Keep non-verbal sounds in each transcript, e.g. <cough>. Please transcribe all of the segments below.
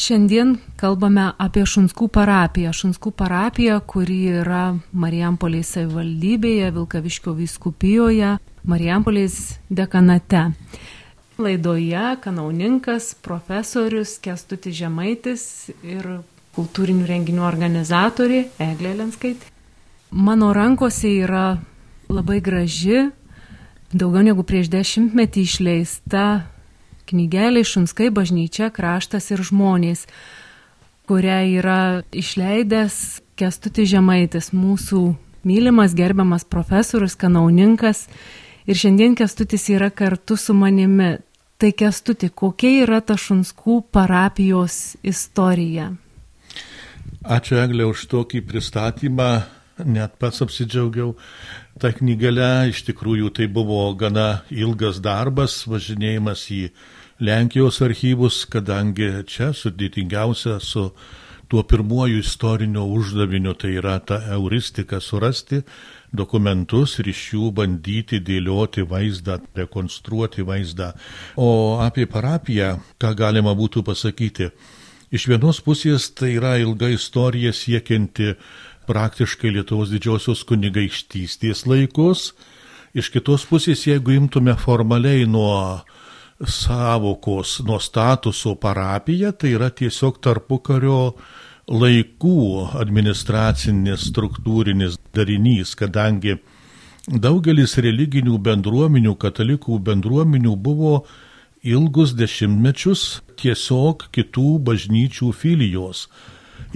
Šiandien kalbame apie Šunskų parapiją. Šunskų parapija, kuri yra Marijampolės savivaldybėje, Vilkaviškio vyskupijoje, Marijampolės dekanate. Laidoje kanauninkas, profesorius Kestutis Žemaitis ir kultūrinių renginių organizatorė Eglė Lenskaitė. Mano rankose yra labai graži, daugiau negu prieš dešimtmetį išleista knygelė Šunskai bažnyčia, kraštas ir žmonės, kurią yra išleidęs Kestutis Žemaitis, mūsų mylimas, gerbiamas profesorius, kanauninkas. Ir šiandien Kestutis yra kartu su manimi. Tai kestuti, kokia yra ta Šunskų parapijos istorija? Ačiū Eglė už tokį pristatymą, net pats apsidžiaugiau. Ta knygelė iš tikrųjų tai buvo gana ilgas darbas, važinėjimas į Lenkijos archyvus, kadangi čia sudėtingiausia su tuo pirmuoju istoriniu uždaviniu, tai yra ta euristika surasti dokumentus ir iš jų bandyti dėlioti vaizdą, rekonstruoti vaizdą. O apie parapiją, ką galima būtų pasakyti, iš vienos pusės tai yra ilga istorija siekianti praktiškai Lietuvos didžiosios kunigaikštystės laikus, iš kitos pusės, jeigu imtume formaliai nuo savokos, nuo statuso parapija, tai yra tiesiog tarpukario laikų administracinis struktūrinis darinys, kadangi daugelis religinių bendruomenių, katalikų bendruomenių buvo ilgus dešimtmečius tiesiog kitų bažnyčių filijos.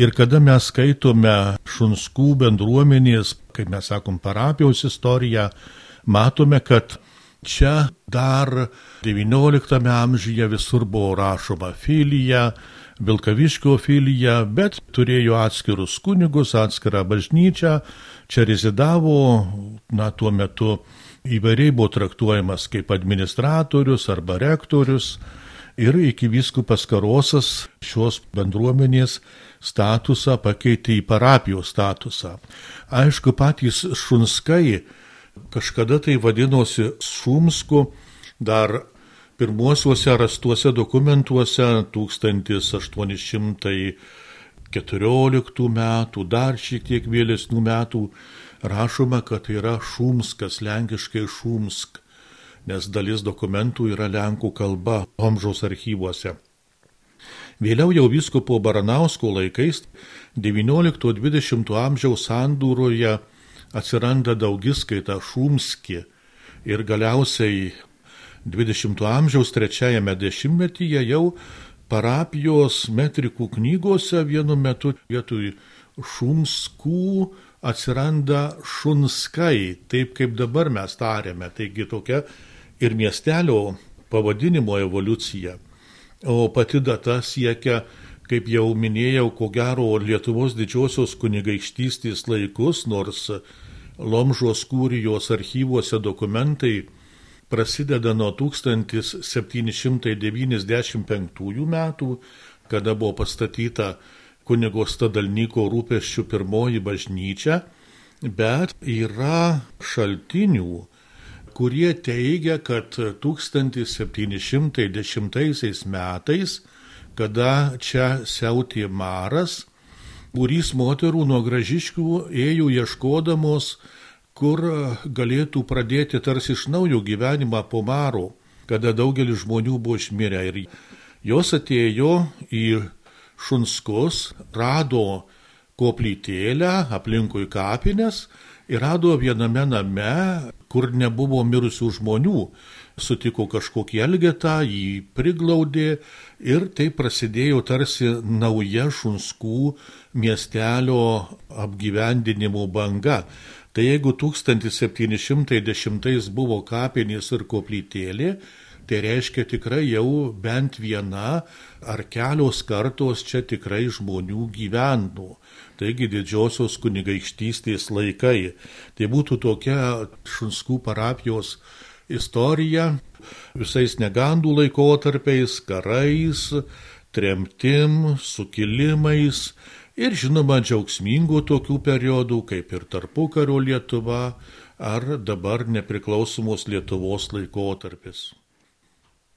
Ir kada mes skaitome šunskų bendruomenės, kaip mes sakom, parapijos istoriją, matome, kad čia dar XIX amžiuje visur buvo rašoma filija, Vilkaviškio filija, bet turėjo atskirus kunigus, atskirą bažnyčią, čia rezidavo, na, tuo metu įvairiai buvo traktuojamas kaip administratorius arba rektorius ir iki viskupas Karosas šios bendruomenės statusą pakeitė į parapijos statusą. Aišku, patys šunskai kažkada tai vadinosi Šumsku, dar pirmuosiuose rastuose dokumentuose 1814 metų, dar šiek tiek vėlesnių metų rašoma, kad tai yra šumskas, lenkiškai šumsk, nes dalis dokumentų yra lenkų kalba Homžaus archyvuose. Vėliau jau viskopo Baranausko laikais XIX-XX amžiaus sandūroje atsiranda daugiskaita šumski ir galiausiai 20 amžiaus trečiajame dešimtmetyje jau parapijos metrikų knygose vienu metu vietoj šumskų atsiranda šunskai, taip kaip dabar mes tariame, taigi tokia ir miestelio pavadinimo evoliucija. O pati data siekia, kaip jau minėjau, ko gero Lietuvos didžiosios kunigaikštystės laikus, nors Lomžos kūrijos archyvuose dokumentai prasideda nuo 1795 metų, kada buvo pastatyta kunigo Stadalnyko rūpeščių pirmoji bažnyčia, bet yra šaltinių, kurie teigia, kad 1710 metais, kada čia siautė maras, būrys moterų nuo gražiškių ėjo ieškodamos kur galėtų pradėti tarsi iš naujo gyvenimą po maro, kada daugelis žmonių buvo išmirę. Ir jos atėjo į šunskus, rado koplytėlę aplinkui kapines ir rado viename name, kur nebuvo mirusių žmonių. Sutiko kažkokį elgetą, jį priglaudė ir tai prasidėjo tarsi nauja šunskų miestelio apgyvendinimo banga. Tai jeigu 1710 buvo kapinės ir koplytėlė, tai reiškia tikrai jau bent viena ar kelios kartos čia tikrai žmonių gyventų. Taigi didžiosios kunigaikštystės laikai. Tai būtų tokia Šunskų parapijos istorija visais negandų laikotarpiais, karais, tremtim, sukilimais ir žinoma džiaugsmingų tokių periodų, kaip ir tarpukario Lietuva ar dabar nepriklausomos Lietuvos laikotarpis.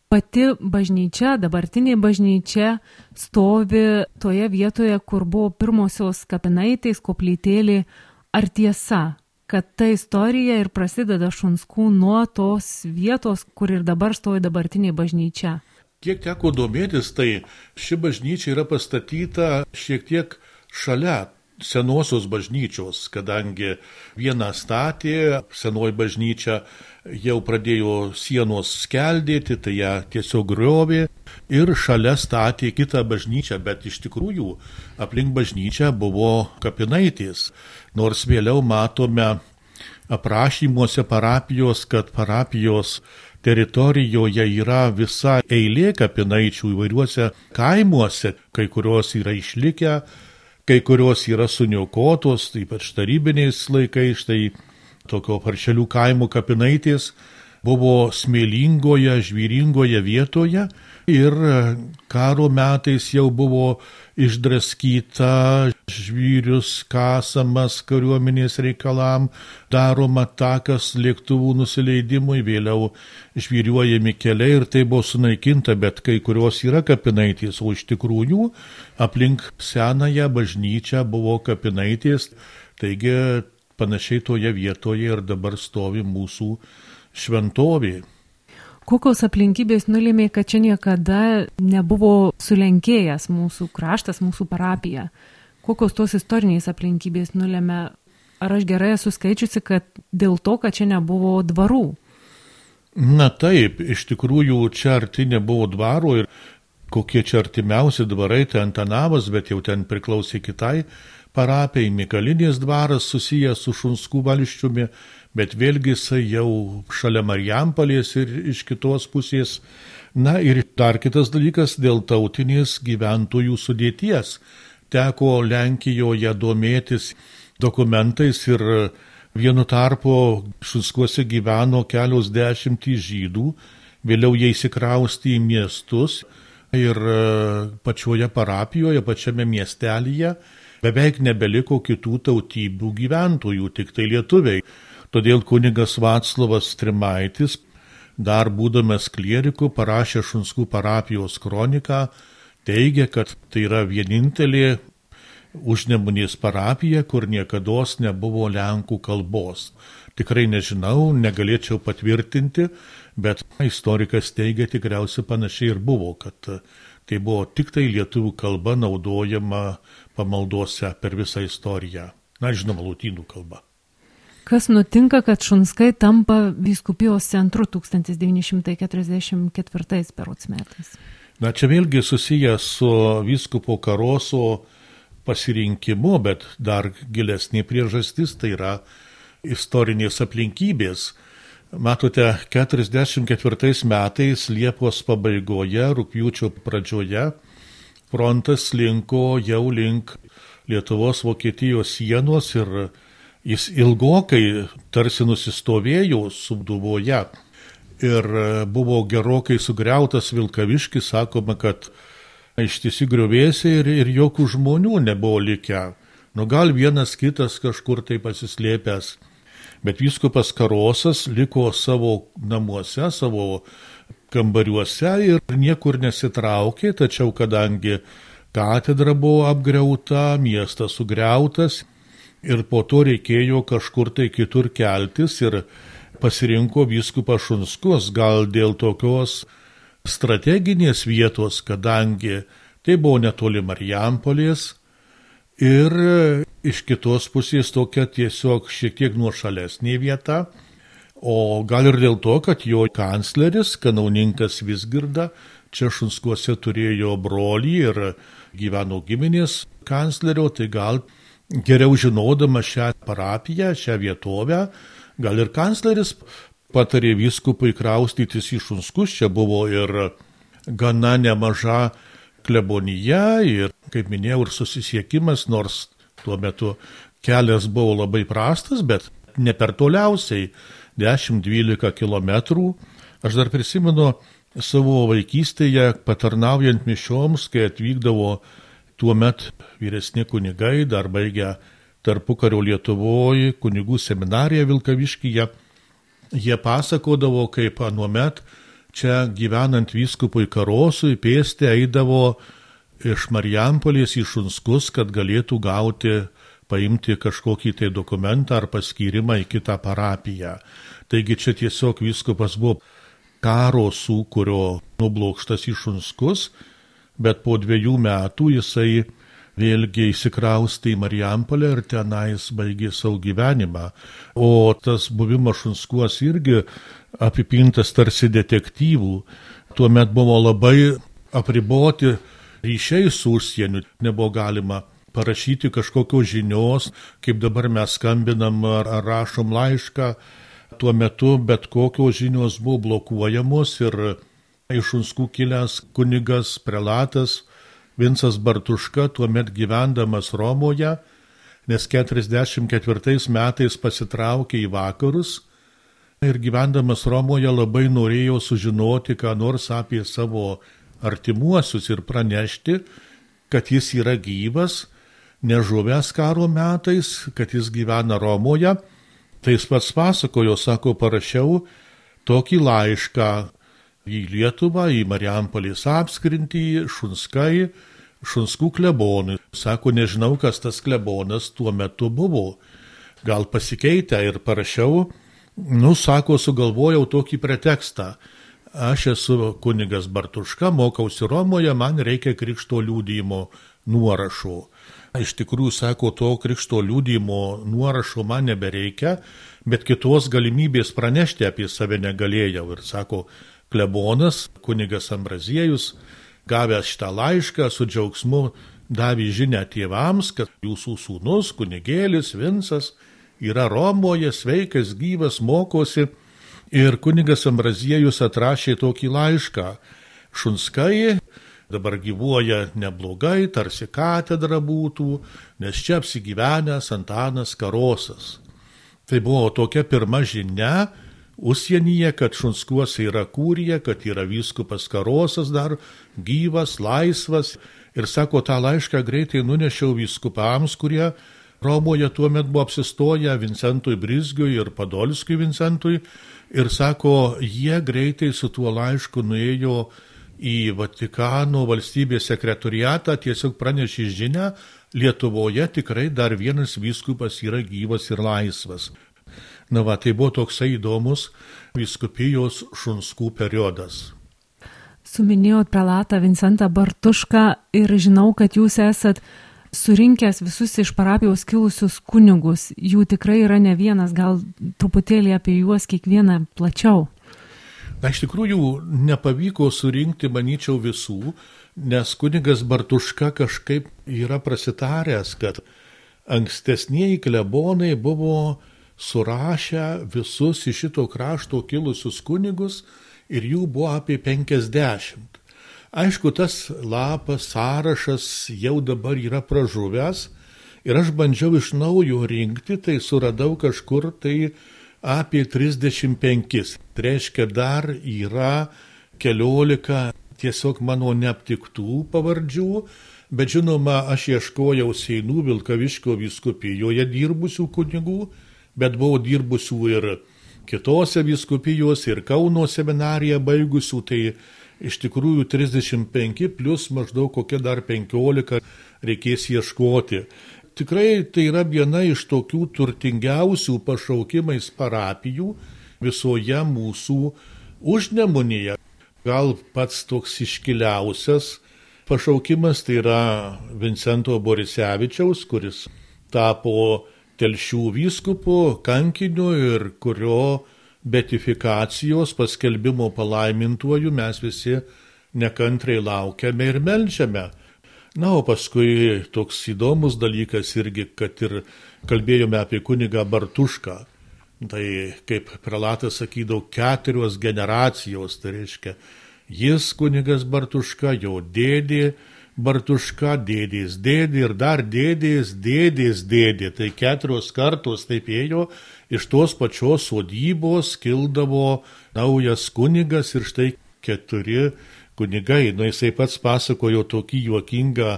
pati bažnyčia, dabartinė bažnyčia stovi toje vietoje, kur buvo pirmosios kapinaitės, koplytėlė. Ar tiesa, kad ta istorija ir prasideda Šunskų nuo tos vietos, kur ir dabar stovi dabartinė bažnyčia? Kiek teko domėtis, tai ši bažnyčia yra pastatyta šiek tiek šalia senosios bažnyčios, kadangi vieną statė, senoji bažnyčia jau pradėjo sienos skeldėti, tai ją tiesiog griovė ir šalia statė kitą bažnyčią, bet iš tikrųjų aplink bažnyčią buvo kapinaitės, nors vėliau matome aprašymuose parapijos, kad parapijos teritorijoje yra visa eilė kapinaičių įvairiuose kaimuose, kai kurios yra išlikę, kai kurios yra suniokotos, ypač tarybiniais laikais, štai tokio paršelių kaimų kapinaitės buvo smėlingoje, žvyringoje vietoje ir karo metais jau buvo išdraskyta žvyrius kasamas kariuomenės reikalam, daroma takas lėktuvų nusileidimui, vėliau žvyriuojami keliai ir tai buvo sunaikinta, bet kai kurios yra kapinaitės, o iš tikrųjų aplink senąją bažnyčią buvo kapinaitės, taigi panašiai toje vietoje ir dabar stovi mūsų šventovė. Kokios aplinkybės nulėmė, kad čia niekada nebuvo sulenkėjęs mūsų kraštas, mūsų parapija? Kokios tos istorinės aplinkybės nulėmė? Ar aš gerai esu skaičiusi, kad dėl to, kad čia nebuvo dvarų? Na taip, iš tikrųjų čia arti nebuvo dvaro ir kokie čia artimiausi dvarai, tai Antanavas, bet jau ten priklausė kitai parapijai, Mikalinės dvaras susijęs su Šunskų valščiumi, bet vėlgi jisai jau šalia Marijampalės ir iš kitos pusės. Na ir dar kitas dalykas dėl tautinės gyventojų sudėties. Teko Lenkijoje domėtis dokumentais ir vienu tarpu Šuskuose gyveno kelios dešimtys žydų, vėliau jie įsikrausti į miestus ir pačioje parapijoje, pačiame miestelėje beveik nebeliko kitų tautybių gyventojų, tik tai lietuviai. Todėl kunigas Vaclavas Trimaitis, dar būdamas klieriku, parašė Šunskų parapijos kroniką, teigia, kad tai yra vienintelė užnemunės parapija, kur niekada nebuvo lenkų kalbos. Tikrai nežinau, negalėčiau patvirtinti, bet istorikas teigia tikriausiai panašiai ir buvo, kad tai buvo tik tai lietuvių kalba naudojama pamaldose per visą istoriją. Na, žinoma, lūtynų kalba. Kas nutinka, kad Šunskai tampa vyskupijos centru 1944 perots metais? Na čia vėlgi susijęs su vyskupo karoso pasirinkimu, bet dar gilesnė priežastis tai yra istorinės aplinkybės. Matote, 44 metais Liepos pabaigoje, rūpjūčio pradžioje frontas linko jau link Lietuvos Vokietijos sienos ir Jis ilgokai tarsi nusistovėjo subduvoje ir e, buvo gerokai sugriautas Vilkaviškis, sakoma, kad ištisi griuvėsiai ir, ir jokių žmonių nebuvo likę. Nu gal vienas kitas kažkur tai pasislėpęs. Bet vyskupas Karosas liko savo namuose, savo kambariuose ir niekur nesitraukė, tačiau kadangi katedra buvo apgriauta, miestas sugriautas, ir po to reikėjo kažkur tai kitur keltis ir pasirinko vyskupas Šunskus, gal dėl tokios strateginės vietos, kadangi tai buvo netoli Marijampolės ir iš kitos pusės tokia tiesiog šiek tiek nuošalesnė vieta, o gal ir dėl to, kad jo kancleris, kanauninkas Visgirda, čia Šunskuose turėjo brolį ir gyveno giminės kanclerio, tai gal geriau žinodama šią parapiją, šią vietovę, gal ir kancleris patarė vyskupui kraustytis į Šunskus, čia buvo ir gana nemaža klebonija ir, kaip minėjau, ir susisiekimas, nors tuo metu kelias buvo labai prastas, bet ne per toliausiai 10-12 km. Aš dar prisimenu savo vaikystėje patarnaujant mišioms, kai atvykdavo tuomet vyresni kunigai, dar baigę tarpukario Lietuvoje, kunigų seminariją Vilkaviškyje, jie pasakodavo, kaip anuomet čia gyvenant vyskupui Karosui pėsti eidavo iš Marijampolės į Šunskus, kad galėtų gauti, paimti kažkokį tai dokumentą ar paskyrimą į kitą parapiją. Taigi čia tiesiog vyskupas buvo karo sūkurio nublokštas į Šunskus, bet po dviejų metų jisai vėlgi įsikraustė į Marijampolę ir tenais baigė savo gyvenimą. O tas buvimas Šunskuos irgi apipintas tarsi detektyvų. Tuomet buvo labai apriboti ryšiai su užsieniu, nebuvo galima parašyti kažkokios žinios, kaip dabar mes skambinam ar, ar rašom laišką. Tuo metu bet kokios žinios buvo blokuojamos ir iš Unskų kilęs kunigas prelatas Vincas Bartuška tuomet gyvendamas Romoje, nes 44 metais pasitraukė į vakarus ir gyvendamas Romoje labai norėjo sužinoti, ką nors apie savo artimuosius ir pranešti, kad jis yra gyvas, nežuvęs karo metais, kad jis gyvena Romoje. Tai jis pats pasakojo, sako, parašiau tokį laišką į Lietuvą, į Marijampolės apskritį, Šunskai, Šunskų klebonui. Sako, nežinau, kas tas klebonas tuo metu buvo. Gal pasikeitę ir parašiau, nu, sako, sugalvojau tokį pretekstą. Aš esu kunigas Bartuška, mokausi Romoje, man reikia krikšto liūdėjimo nuorašų. Iš tikrųjų, sako, to krikšto liūdėjimo nuorašo man nebereikia, bet kitos galimybės pranešti apie save negalėjau. Ir sako, klebonas, kunigas Ambraziejus, gavęs šitą laišką su džiaugsmu davė žinę tėvams, kad jūsų sūnus, kunigėlis Vincas, yra Romoje, sveikas, gyvas, mokosi. Ir kunigas Ambraziejus atrašė tokį laišką. Šunskai dabar gyvuoja neblogai, tarsi katedra būtų, nes čia apsigyvenęs Antanas Karosas. Tai buvo tokia pirma žinia, užsienyje, kad Šunskuose yra kūrija, kad yra vyskupas Karosas dar gyvas, laisvas. Ir sako, tą laišką greitai nunešiau vyskupams, kurie Romoje tuo metu buvo apsistoję Vincentui Brizgiui ir Padolskiui Vincentui. Ir sako, jie greitai su tuo laišku nuėjo į Vatikano valstybės sekretoriatą, tiesiog pranešė žinę, Lietuvoje tikrai dar vienas vyskupas yra gyvas ir laisvas. Na va, tai buvo toksai įdomus viskupijos šunskų periodas. Suminėjot prelatą Vincentą Bartušką ir žinau, kad jūs esat surinkęs visus iš parapijos kilusius kunigus. Jų tikrai yra ne vienas, gal truputėlį apie juos kiekvieną plačiau. Na, iš tikrųjų, nepavyko surinkti, manyčiau, visų, nes kunigas Bartuška kažkaip yra prasitaręs, kad ankstesnieji klebonai buvo surašę visus iš šito krašto kilusius kunigus ir jų buvo apie 50. Aišku, tas lapas, sąrašas jau dabar yra pražuvęs ir aš bandžiau iš naujo rinkti, tai suradau kažkur tai apie 35. Tai reiškia, dar yra keliolika tiesiog mano neaptiktų pavardžių, bet žinoma, aš ieškojau Seinų Vilkaviškio viskupijoje dirbusių kunigų bet buvau dirbusių ir kitose viskupijose, ir Kauno seminariją baigusių, tai iš tikrųjų 35 plus maždaug kokia dar 15 reikės ieškoti. Tikrai tai yra viena iš tokių turtingiausių pašaukimais parapijų visoje mūsų užnemunėje. Gal pats toks iškiliausias pašaukimas tai yra Vincento Borisevičiaus, kuris tapo telšių vyskupu, kankiniu ir kurio betifikacijos paskelbimo palaimintuoju mes visi nekantrai laukiame ir melžiame. Na, o paskui toks įdomus dalykas irgi, kad ir kalbėjome apie kunigą Bartušką. Tai kaip prelatas sakydavo, keturios generacijos, tai reiškia, jis kunigas Bartuška, jo dėdė, Bartuška dėdės dėdė ir dar dėdės dėdės dėdė. Tai keturios kartos taip ėjo, iš tos pačios sodybos kildavo naujas kunigas ir štai keturi kunigai. Nu, jisai pats pasakojo tokį juokingą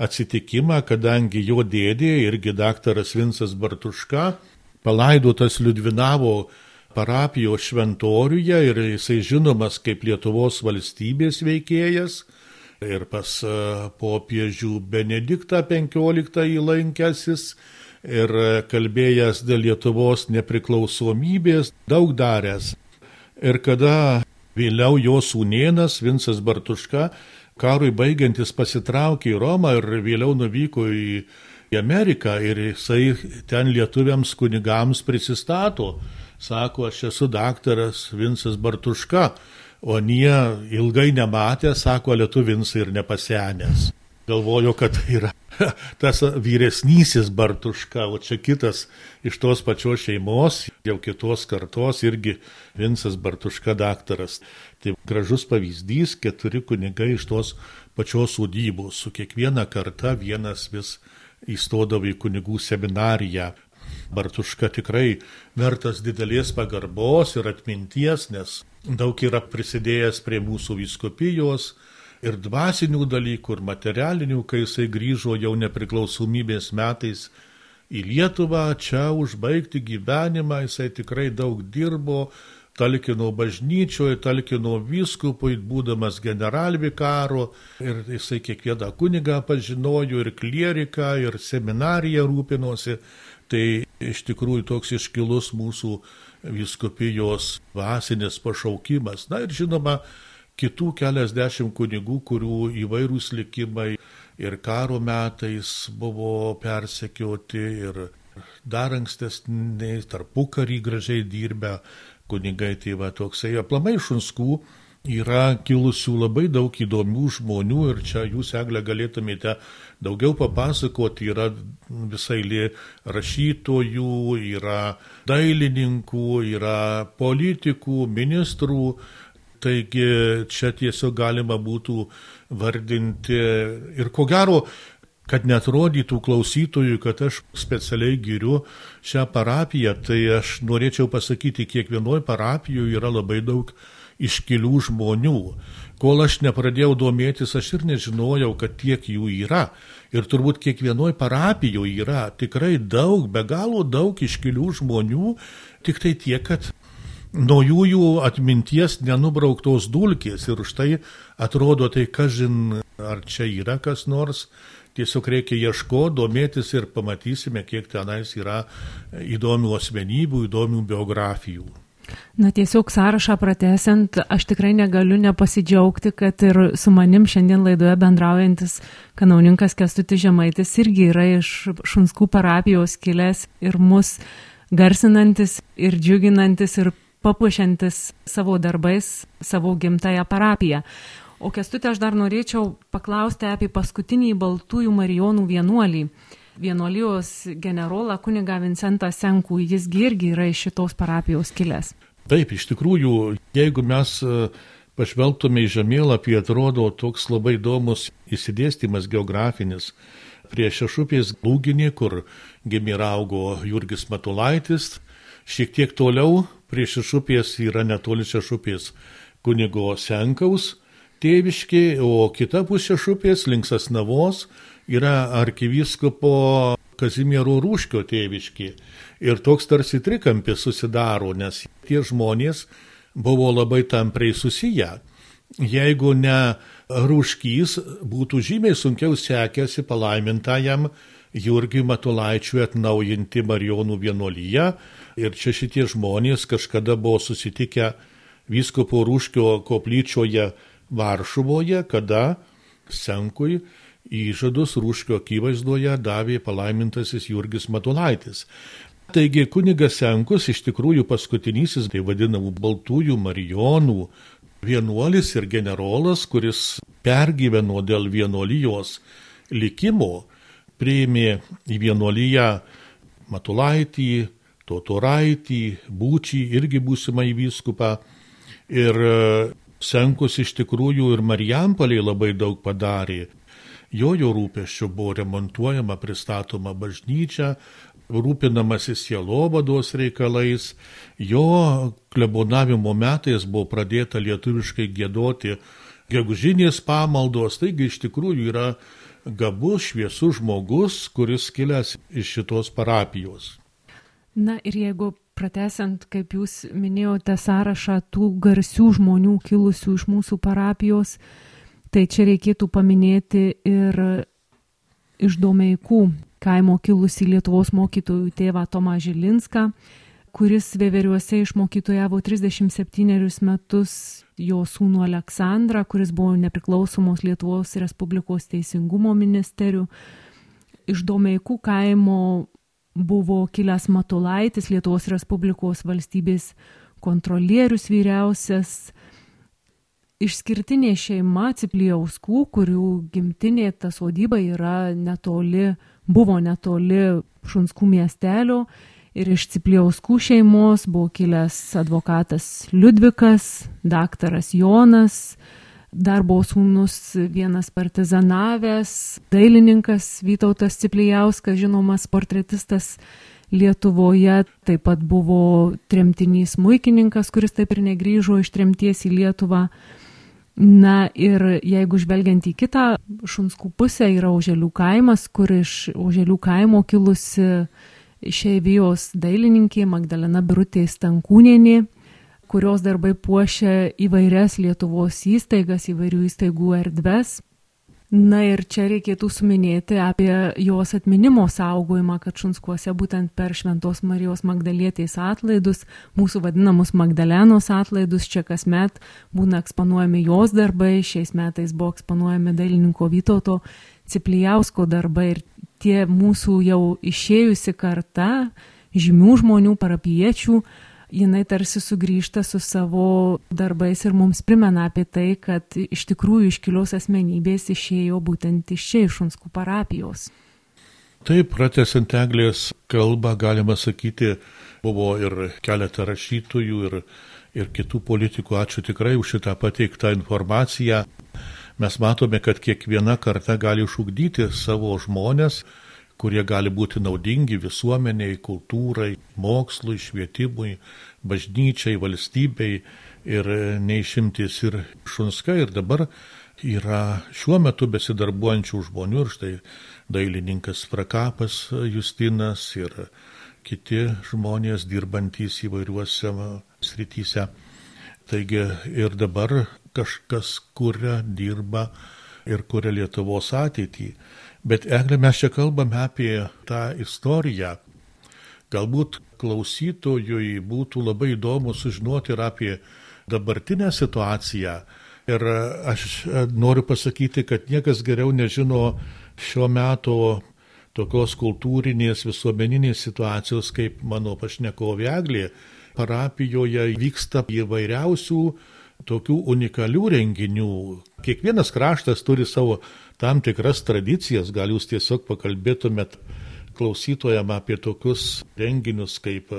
atsitikimą, kadangi jo dėdė irgi daktaras Vincas Bartuška palaidotas Liudvinavo parapijos šventoriuje ir jisai žinomas kaip Lietuvos valstybės veikėjas. Ir pas e, popiežių Benediktą XV įlankęsis ir kalbėjęs dėl Lietuvos nepriklausomybės, daug daręs. Ir kada vėliau jo sūnėnas Vincas Bartuška karui baigiantis pasitraukė į Romą ir vėliau nuvyko į, Ameriką ir jisai ten lietuviams kunigams prisistato. Sako, aš esu daktaras Vincas Bartuška, o nie ilgai nematė, sako, lietuvins ir nepasenęs. Galvoju, kad tai yra <laughs> tas vyresnysis Bartuška, o čia kitas iš tos pačios šeimos, jau kitos kartos, irgi Vincas Bartuška daktaras. Tai gražus pavyzdys, keturi kunigai iš tos pačios sodybos, su kiekviena karta vienas vis įstodavo į kunigų seminariją. Bartuška tikrai vertas didelės pagarbos ir atminties, nes daug yra prisidėjęs prie mūsų viskupijos ir dvasinių dalykų, ir materialinių, kai jisai grįžo jau nepriklausomybės metais į Lietuvą, čia užbaigti gyvenimą, jisai tikrai daug dirbo, talkino bažnyčioje, talkino vyskupui, būdamas generalvikaru ir jisai kiekvieną kunigą pažinojo ir klieriką, ir seminariją rūpinosi. Tai iš tikrųjų toks iškilus mūsų viskupijos vasinis pašaukimas. Na ir žinoma, kitų keliasdešimt kunigų, kurių įvairūs likimai ir karo metais buvo persekioti ir dar ankstesniais tarpukarį gražiai dirbę kunigai, tai va toksai aplamai šunskų yra kilusių labai daug įdomių žmonių ir čia jūs, Eglė, galėtumėte daugiau papasakoti, yra visai lė rašytojų, yra dailininkų, yra politikų, ministrų, taigi čia tiesiog galima būtų vardinti ir ko gero kad netrodytų klausytojui, kad aš specialiai giriu šią parapiją, tai aš norėčiau pasakyti, kiekvienoje parapijoje yra labai daug iškilių žmonių. Kol aš nepradėjau domėtis, aš ir nežinojau, kad tiek jų yra. Ir turbūt kiekvienoje parapijoje yra tikrai daug, be galo daug iškilių žmonių, tik tai tiek, kad nuo jų jų atminties nenubrauktos dulkės ir už tai atrodo tai, kažin, ar čia yra kas nors, Tiesiog reikia ieškoti, domėtis ir pamatysime, kiek tenais yra įdomių asmenybių, įdomių biografijų. Na tiesiog sąrašą pratesiant, aš tikrai negaliu nepasidžiaugti, kad ir su manim šiandien laidoje bendraujantis kanauninkas Kestutis Žemaitis irgi yra iš Šunskų parapijos kilęs ir mus garsinantis ir džiuginantis ir papuošiantis savo darbais savo gimtają parapiją. O kestutė aš dar norėčiau paklausti apie paskutinį Baltųjų Marijonų vienuolį. Vienuolijos generolą kuniga Vincentą Senkų, jis irgi yra iš šitos parapijos kilęs. Taip, iš tikrųjų, jeigu mes e, pažvelgtume į žemėlapį, atrodo toks labai įdomus įsidėstymas geografinis. Prie šešupės lūginį, kur gimė ir augo Jurgis Matulaitis, šiek tiek toliau prie šešupės yra netoli šešupės kunigo Senkaus, tėviški, o kita pusė šupės link Sasnavos yra arkiviskopo Kazimiero Rūškio tėviški. Ir toks tarsi trikampis susidaro, nes tie žmonės buvo labai tampriai susiję. Jeigu ne Rūškys, būtų žymiai sunkiau sekėsi palaimintajam Jurgiui Matulaičiui atnaujinti Marijonų vienuolyje. Ir čia šitie žmonės kažkada buvo susitikę Vyskopo Rūškio koplyčioje Varšuvoje, kada Senkui įžadus Rūškio akivaizdoje davė palaimintasis Jurgis Matulaitis. Taigi kunigas Senkus iš tikrųjų paskutinysis, tai vadinamų baltųjų marijonų vienuolis ir generolas, kuris pergyveno dėl vienuolijos likimo, priėmė į vienuoliją Matulaitį, Totoraitį, Būčį, irgi būsimą į vyskupą. Ir Senkus iš tikrųjų ir Marijampolėje labai daug padarė. Jojo rūpeščių buvo remontuojama, pristatoma bažnyčia, rūpinamasi sielovados reikalais. Jo klebonavimo metais buvo pradėta lietuviškai gėdoti gegužinės pamaldos, taigi iš tikrųjų yra gabus, šviesus žmogus, kuris kilęs iš šitos parapijos. Na ir jeigu pratesiant, kaip jūs minėjote sąrašą tų garsių žmonių kilusių iš mūsų parapijos, tai čia reikėtų paminėti ir iš Domeikų kaimo kilusi Lietuvos mokytojų tėvą Tomą Žilinską, kuris Veveriuose išmokytojavo 37 metus jo sūnų Aleksandrą, kuris buvo nepriklausomos Lietuvos Respublikos teisingumo ministerijų. Iš Domeikų kaimo buvo kilęs Matulaitis, Lietuvos Respublikos valstybės kontrolierius vyriausias, išskirtinė šeima Ciplijauskų, kurių gimtinė ta sodyba yra netoli, buvo netoli Šunskų miestelio. Ir iš Ciplijauskų šeimos buvo kilęs advokatas Liudvikas, daktaras Jonas, darbo sūnus vienas partizanavęs, dailininkas Vytautas Ciplijauskas, žinomas portretistas Lietuvoje, taip pat buvo tremtinys muikininkas, kuris taip ir negryžo iš tremties į Lietuvą. Na ir jeigu žvelgiant į kitą šunskų pusę yra Uželių kaimas, kur iš Uželių kaimo kilusi išeivijos dailininkė Magdalena Birutė Stankūnienė kurios darbai puošia įvairias Lietuvos įstaigas, įvairių įstaigų erdves. Na ir čia reikėtų suminėti apie jos atminimo saugojimą, kad Šunskuose būtent per Šventos Marijos Magdalietės atlaidus, mūsų vadinamus Magdalenos atlaidus, čia kasmet būna eksponuojami jos darbai, šiais metais buvo eksponuojami dailininko Vytauto Ciplijausko darbai ir tie mūsų jau išėjusi karta, žymių žmonių, parapiečių, jinai tarsi sugrįžta su savo darbais ir mums primena apie tai, kad iš tikrųjų iškilios asmenybės išėjo būtent iš čia, iš Šunskų parapijos. Taip, pratesant Eglės kalbą, galima sakyti, buvo ir keletą rašytojų, ir, ir kitų politikų. Ačiū tikrai už šitą pateiktą informaciją. Mes matome, kad kiekviena karta gali išugdyti savo žmonės, kurie gali būti naudingi visuomeniai, kultūrai, mokslui, švietimui, bažnyčiai, valstybei ir neišimtis ir šunska ir dabar yra šiuo metu besidarbuojančių žmonių ir štai dailininkas Frakapas Justinas ir kiti žmonės dirbantys įvairiuose srityse. Taigi ir dabar kažkas kuria, dirba ir kuria Lietuvos ateitį. Bet eglė mes čia kalbame apie tą istoriją. Galbūt klausytojui būtų labai įdomu sužinoti ir apie dabartinę situaciją. Ir aš noriu pasakyti, kad niekas geriau nežino šio meto tokios kultūrinės visuomeninės situacijos, kaip mano pašnekovė Eglė. Parapijoje vyksta įvairiausių tokių unikalių renginių. Kiekvienas kraštas turi savo tam tikras tradicijas, gal jūs tiesiog pakalbėtumėt klausytojam apie tokius renginius kaip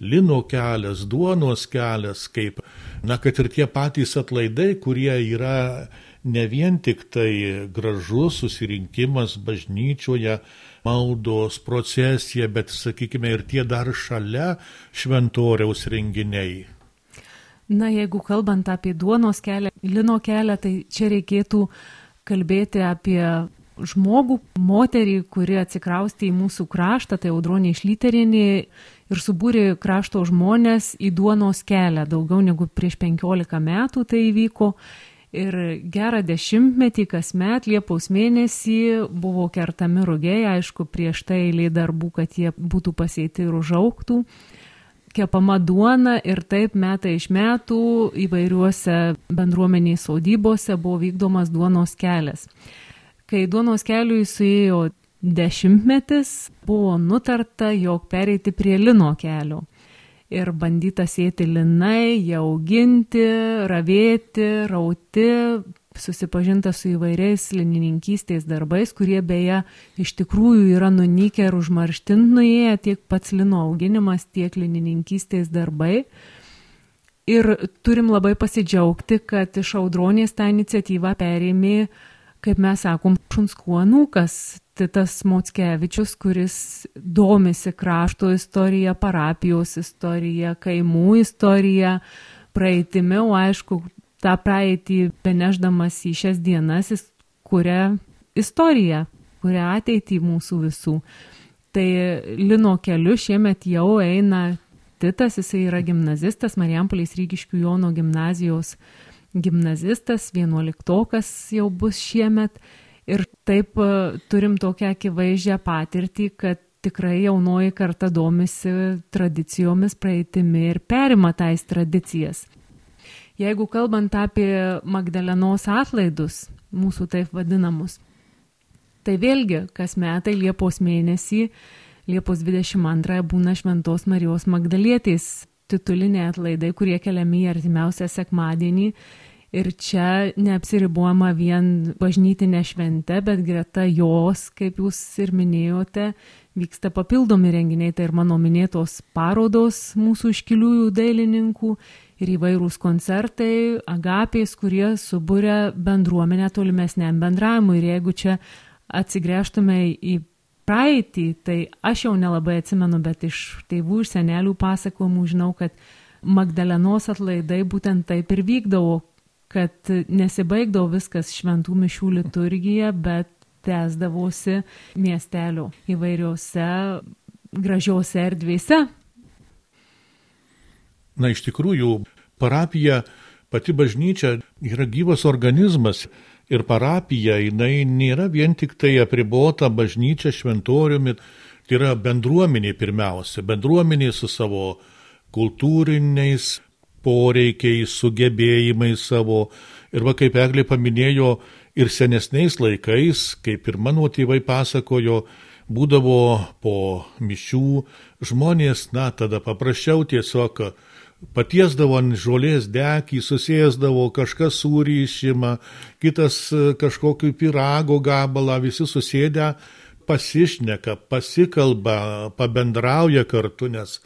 lino kelias, duonos kelias, kaip, na, kad ir tie patys atlaidai, kurie yra ne vien tik tai gražus susirinkimas bažnyčioje, maldos procesija, bet, sakykime, ir tie dar šalia šventoriaus renginiai. Na, jeigu kalbant apie duonos kelią, lino kelią, tai čia reikėtų kalbėti apie žmogų, moterį, kuri atsikraustė į mūsų kraštą, tai audronė išlyterinė ir subūrė krašto žmonės į duonos kelią. Daugiau negu prieš 15 metų tai įvyko. Ir gerą dešimtmetį kasmet Liepos mėnesį buvo kertami rugiai, aišku, prieš tai eilė darbų, kad jie būtų pasėti ir užauktų kepama duona ir taip metai iš metų įvairiuose bendruomeniais sodybose buvo vykdomas duonos kelias. Kai duonos keliui suėjo dešimtmetis, buvo nutarta, jog pereiti prie lino kelio. Ir bandyta sėti linai, jie auginti, ravėti, rauti, susipažinta su įvairiais linininkystės darbais, kurie beje iš tikrųjų yra nunykę ir užmarštint nuėję tiek pats lino auginimas, tiek linininkystės darbai. Ir turim labai pasidžiaugti, kad iš audronės tą iniciatyvą perėmė, kaip mes sakom, šunskuonūkas Titas Motskevičius, kuris domisi krašto istorija, parapijos istorija, kaimų istorija, praeitimi, o aišku, tą praeitį beneždamas į šias dienas, jis kuria istoriją, kuria ateitį mūsų visų. Tai Lino keliu šiemet jau eina Titas, jisai yra gimnazistas, Marijampoliais Rygiškių Jono gimnazijos gimnazistas, vienuoliktokas jau bus šiemet. Ir taip e, turim tokią akivaizdžią patirtį, kad tikrai jaunoji karta domisi tradicijomis praeitimi ir perima tais tradicijas. Jeigu kalbant apie Magdalenos atlaidus, mūsų taip vadinamus, tai vėlgi kas metai Liepos mėnesį, Liepos 22 būna Šventos Marijos Magdalietės tituliniai atlaidai, kurie keliami į artimiausią sekmadienį. Ir čia neapsiribuojama vien bažnytinė švente, bet greta jos, kaip jūs ir minėjote, vyksta papildomi renginiai, tai ir mano minėtos parodos mūsų iškiliųjų dailininkų ir įvairūs koncertai, agapės, kurie subūrė bendruomenę tolimesniam bendravimui. Ir jeigu čia atsigręžtume į praeitį, tai aš jau nelabai atsimenu, bet iš tėvų, iš senelių pasakojimų žinau, kad Magdalenos atlaidai būtent taip ir vykdavo, kad nesibaigdavo viskas šventų mišių liturgija, bet tęsdavosi miestelio įvairiose gražiose erdvėse. Na, iš tikrųjų, parapija, pati bažnyčia yra gyvas organizmas ir parapija, jinai nėra vien tik tai apribota bažnyčia šventoriumi, tai yra bendruomenė pirmiausia, bendruomenė su savo kultūriniais poreikiais, sugebėjimais savo. Ir va kaip Eglė paminėjo, ir senesniais laikais, kaip ir mano tėvai pasakojo, būdavo po mišių žmonės, na, tada paprasčiau tiesiog patiesdavo ant žolės dekį, susėsdavo, kažkas sūrį išima, kitas kažkokį pirago gabalą, visi susėdę pasišneka, pasikalba, pabendrauja kartu, nes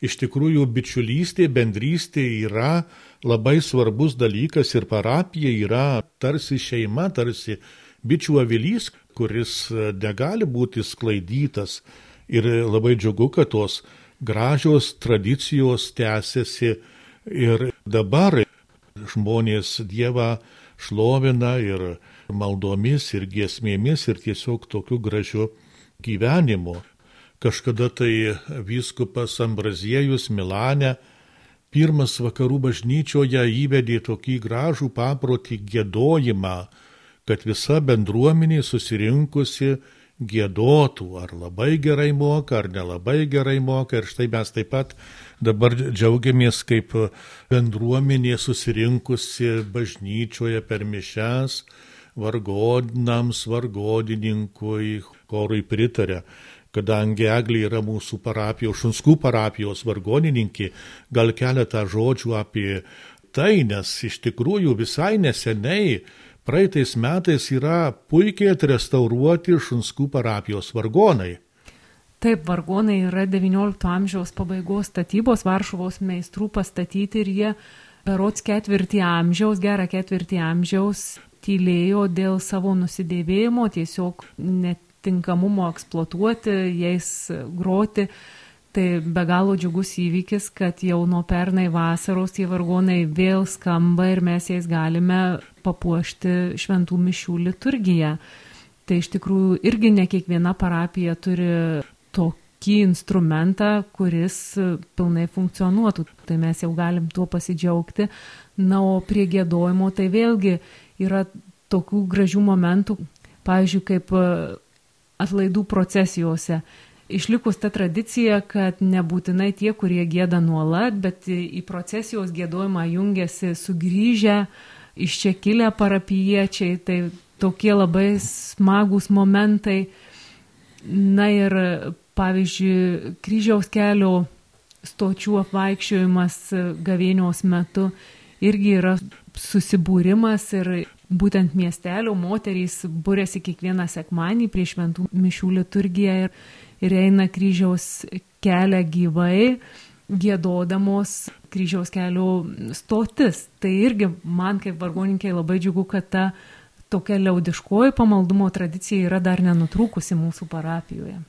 iš tikrųjų bičiulystė, bendrystė yra labai svarbus dalykas ir parapija yra tarsi šeima, tarsi bičių avilys, kuris negali būti sklaidytas. Ir labai džiugu, kad tos gražios tradicijos tęsiasi ir dabar žmonės Dievą šlovina ir maldomis, ir giesmėmis, ir tiesiog tokiu gražiu gyvenimu. Kažkada tai vyskupas Ambraziejus Milane pirmas vakarų bažnyčioje įvedė tokį gražų paprotį gėdojimą, kad visa bendruomenė susirinkusi gėdotų, ar labai gerai moka, ar nelabai gerai moka. Ir štai mes taip pat dabar džiaugiamės, kaip bendruomenė susirinkusi bažnyčioje per mišes, vargodinams, vargodininkui, korui pritarė kadangi Eglė yra mūsų parapijos, Šunskų parapijos vargonininkė, gal keletą žodžių apie tai, nes iš tikrųjų visai neseniai praeitais metais yra puikiai atrestauruoti Šunskų parapijos vargonai. Taip, vargonai yra XIX amžiaus pabaigos statybos Varšuvos meistrų pastatyti ir jie berots ketvirtį amžiaus, gerą ketvirtį amžiaus tylėjo dėl savo nusidėvėjimo, tiesiog net tinkamumo eksploatuoti, jais groti. Tai be galo džiugus įvykis, kad jau nuo pernai vasaros tie vargonai vėl skamba ir mes jais galime papuošti šventų mišių liturgiją. Tai iš tikrųjų irgi ne kiekviena parapija turi tokį instrumentą, kuris pilnai funkcionuotų. Tai mes jau galim tuo pasidžiaugti. Na, o prie gėdojimo tai vėlgi yra tokių gražių momentų, pavyzdžiui, kaip atlaidų procesijose. Išlikus ta tradicija, kad nebūtinai tie, kurie gėda nuolat, bet į procesijos gėdojimą jungiasi sugrįžę iš čia kilę parapiečiai, tai tokie labai smagus momentai. Na ir pavyzdžiui, kryžiaus kelio stočių apvaikščiojimas gavėnios metu irgi yra susibūrimas ir būtent miestelio moterys būrėsi kiekvieną sekmanį prie šventų mišių liturgiją ir, ir eina kryžiaus kelią gyvai, gėdodamos kryžiaus kelio stotis. Tai irgi man kaip vargoninkai labai džiugu, kad ta tokia liaudiškoji pamaldumo tradicija yra dar nenutrūkusi mūsų parapijoje.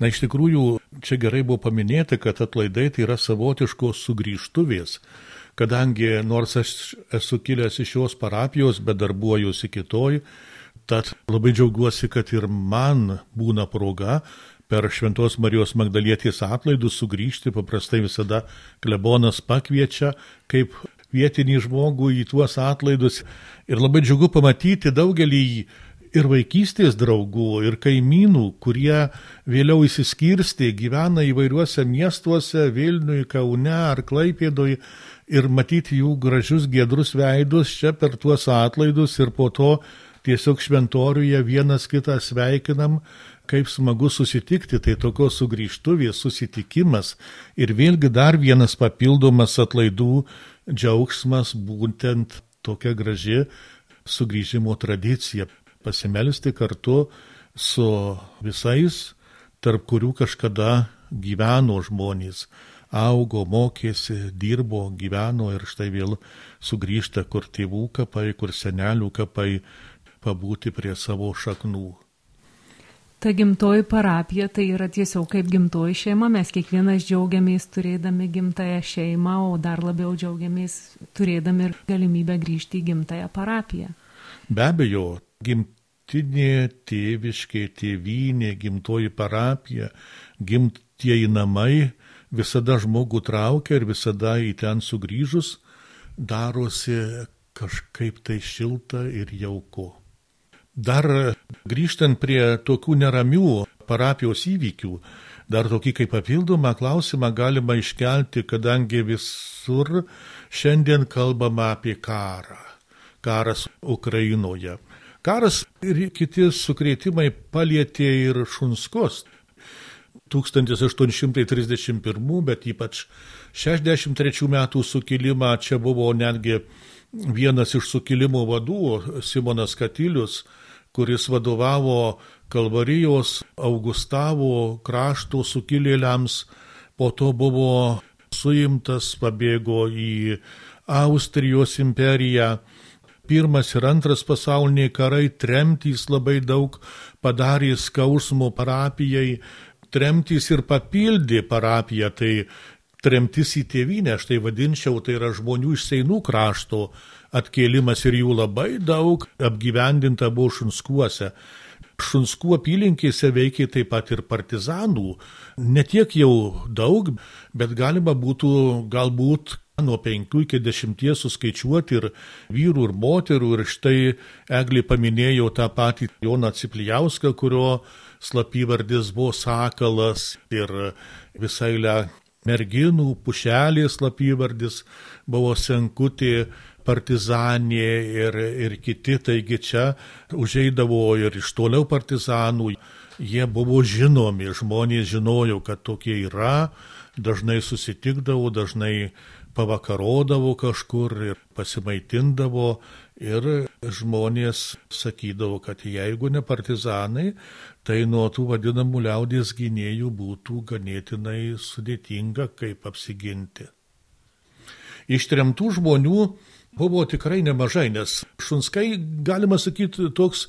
Na iš tikrųjų, čia gerai buvo paminėta, kad atlaidai tai yra savotiškos sugrįžtuvės kadangi nors aš esu kilęs iš šios parapijos, bet darbuojuosi kitoj, tad labai džiaugiuosi, kad ir man būna proga per Šventos Marijos Magdalietės atlaidus sugrįžti, paprastai visada klebonas pakviečia kaip vietinį žmogų į tuos atlaidus. Ir labai džiugu pamatyti daugelį ir vaikystės draugų, ir kaimynų, kurie vėliau įsiskirsti, gyvena įvairiuose miestuose, Vilniui, Kaune ar Klaipėdoj, ir matyti jų gražius gedrus veidus čia per tuos atlaidus ir po to tiesiog šventoriuje vienas kitą sveikinam, kaip smagu susitikti, tai tokios sugrįžtuvės susitikimas ir vėlgi dar vienas papildomas atlaidų džiaugsmas, būtent tokia graži sugrįžimo tradicija. Pasimelsti kartu su visais, tarp kurių kažkada gyveno žmonės, augo, mokėsi, dirbo, gyveno ir štai vėl sugrįžta kur tėvų kapai, kur senelių kapai, pabūti prie savo šaknų. Ta gimtoji parapija tai yra tiesiog kaip gimtoji šeima, mes kiekvienas džiaugiamės turėdami gimtają šeimą, o dar labiau džiaugiamės turėdami ir galimybę grįžti į gimtają parapiją. Be abejo, gimtinė, tėviškė, tėvynė, gimtoji parapija, gimtieji namai visada žmogų traukia ir visada į ten sugrįžus darosi kažkaip tai šilta ir jauku. Dar grįžtant prie tokių neramių parapijos įvykių, dar tokį kaip papildomą klausimą galima iškelti, kadangi visur šiandien kalbama apie karą. Karas Ukrainoje. Karas ir kiti sukrėtimai palėtė ir šunskos. 1831, bet ypač 63 metų sukilimą čia buvo netgi vienas iš sukilimo vadų, Simonas Katilius, kuris vadovavo Kalvarijos Augustavo krašto sukilėliams, po to buvo suimtas, pabėgo į Austrijos imperiją. Pirmas ir antras pasauliniai karai, tremtys labai daug padarė skausmo parapijai, tremtys ir papildė parapiją, tai tremtis į tėvynę, aš tai vadinčiau, tai yra žmonių iš Seinų krašto atkėlimas ir jų labai daug apgyvendinta buvo šunskuose. Šunskų apylinkėse veikia taip pat ir partizanų, ne tiek jau daug, bet galima būtų galbūt nuo penkių iki dešimties suskaičiuoti ir vyrų, ir moterų. Ir štai Eglį paminėjau tą patį Joną Ciplijauską, kurio slapyvardis buvo Sakalas ir visai le merginų, pušelė slapyvardis buvo Senkutė, partizanė ir, ir kiti, taigi čia užeidavo ir iš toliau partizanų. Jie buvo žinomi, žmonės žinojo, kad tokie yra, dažnai susitikdavo, dažnai pavakarodavo kažkur ir pasimaitindavo ir žmonės sakydavo, kad jeigu ne partizanai, tai nuo tų vadinamų liaudės gynėjų būtų ganėtinai sudėtinga, kaip apsiginti. Ištremtų žmonių buvo tikrai nemažai, nes Šunskai, galima sakyti, toks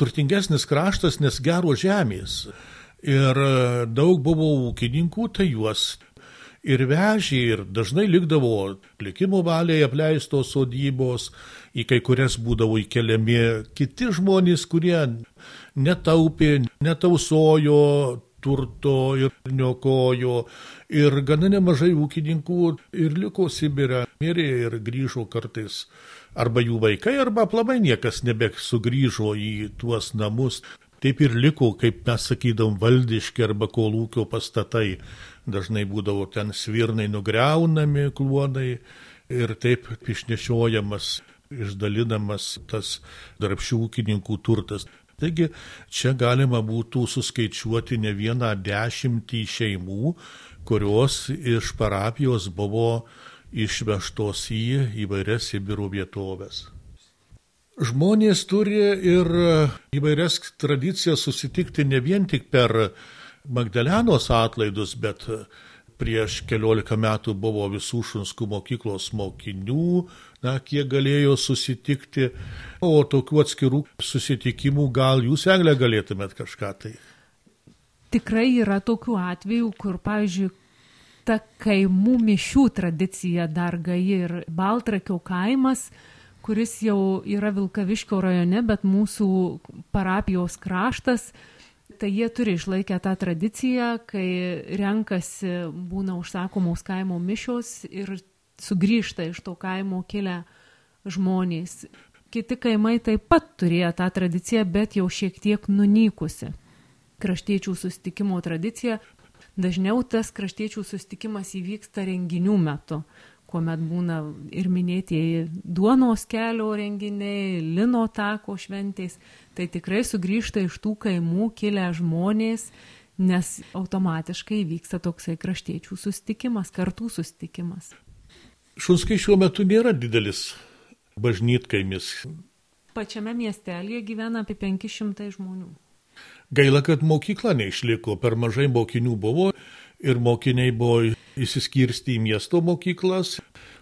turtingesnis kraštas, nes gero žemės. Ir daug buvo ūkininkų, tai juos ir vežė, ir dažnai likdavo likimo valiai apleistos sodybos, į kai kurias būdavo įkeliami kiti žmonės, kurie netaupė, netausojo turto ir niokojo. Ir gana nemažai ūkininkų ir liko Sibirė, mirė ir grįžo kartais. Arba jų vaikai, arba aplamai niekas nebesugrįžo į tuos namus. Taip ir liko, kaip mes sakydom, valdiški arba kolūkio pastatai dažnai būdavo ten svirnai nugriaunami kluonai ir taip išnešiojamas, išdalinamas tas darbšių ūkininkų turtas. Taigi čia galima būtų suskaičiuoti ne vieną dešimtį šeimų, kurios iš parapijos buvo išvežtos į įvairias Sibiro vietovės. Žmonės turi ir įvairias tradicijas susitikti ne vien tik per Magdalenos atlaidus, bet prieš keliolika metų buvo visų šunskų mokyklos mokinių, na, kiek galėjo susitikti, o tokių atskirų susitikimų gal jūs, Eglė, galėtumėt kažką tai. Tikrai yra tokių atvejų, kur, pavyzdžiui, ta kaimų mišių tradicija dar gaji ir Baltrakio kaimas, kuris jau yra Vilkaviškio rajone, bet mūsų parapijos kraštas, Tai jie turi išlaikę tą tradiciją, kai renkasi, būna užsakomos kaimo mišios ir sugrįžta iš to kaimo kilę žmonės. Kiti kaimai taip pat turėjo tą tradiciją, bet jau šiek tiek nunykusi. Kraštiečių sustikimo tradicija. Dažniau tas kraštiečių sustikimas įvyksta renginių metu, kuomet būna ir minėtieji duonos kelio renginiai, lino tako šventės. Tai tikrai sugrįžta iš tų kaimų kilę žmonės, nes automatiškai vyksta toksai kraštiečių sustikimas, kartų sustikimas. Šunskai šiuo metu nėra didelis bažnytkaimis. Pačiame miestelėje gyvena apie 500 žmonių. Gaila, kad mokykla neišliko, per mažai mokinių buvo ir mokiniai buvo įsiskirsti į miesto mokyklas.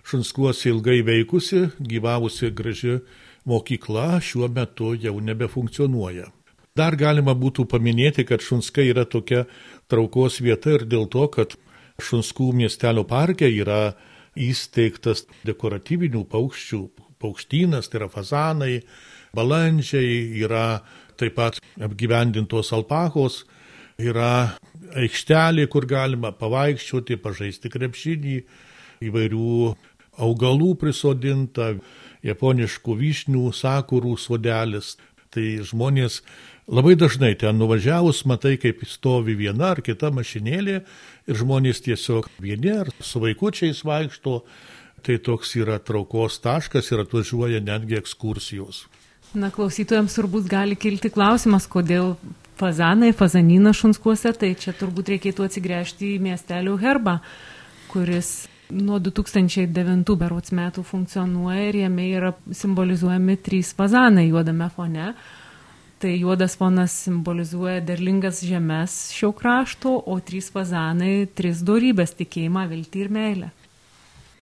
Šunskuosi ilgai veikusi, gyvavusi graži mokykla šiuo metu jau nebefunkcionuoja. Dar galima būtų paminėti, kad Šunskai yra tokia traukos vieta ir dėl to, kad Šunskų miestelio parke yra įsteigtas dekoratyvinių paukščių paukštynas, tai yra fazanai, balandžiai, yra taip pat apgyvendintos alpakos, yra aikštelė, kur galima pavaikščioti, pažaisti krepšinį, įvairių augalų prisodinta, japoniškų vyšnių, sakurų sodelis. Tai žmonės labai dažnai ten nuvažiavus matai, kaip stovi viena ar kita mašinėlė ir žmonės tiesiog vieni ar su vaikučiais vaikšto Tai toks yra traukos taškas ir atvažiuoja netgi ekskursijos. Na, klausytojams turbūt gali kilti klausimas, kodėl fazanai, fazanina šunskuose, tai čia turbūt reikėtų atsigręžti į miestelių herbą, kuris nuo 2009 berots metų funkcionuoja ir jame yra simbolizuojami trys fazanai juodame fone. Tai juodas fonas simbolizuoja derlingas žemės šio krašto, o trys fazanai - tris dorybės - tikėjimą, viltį ir meilę.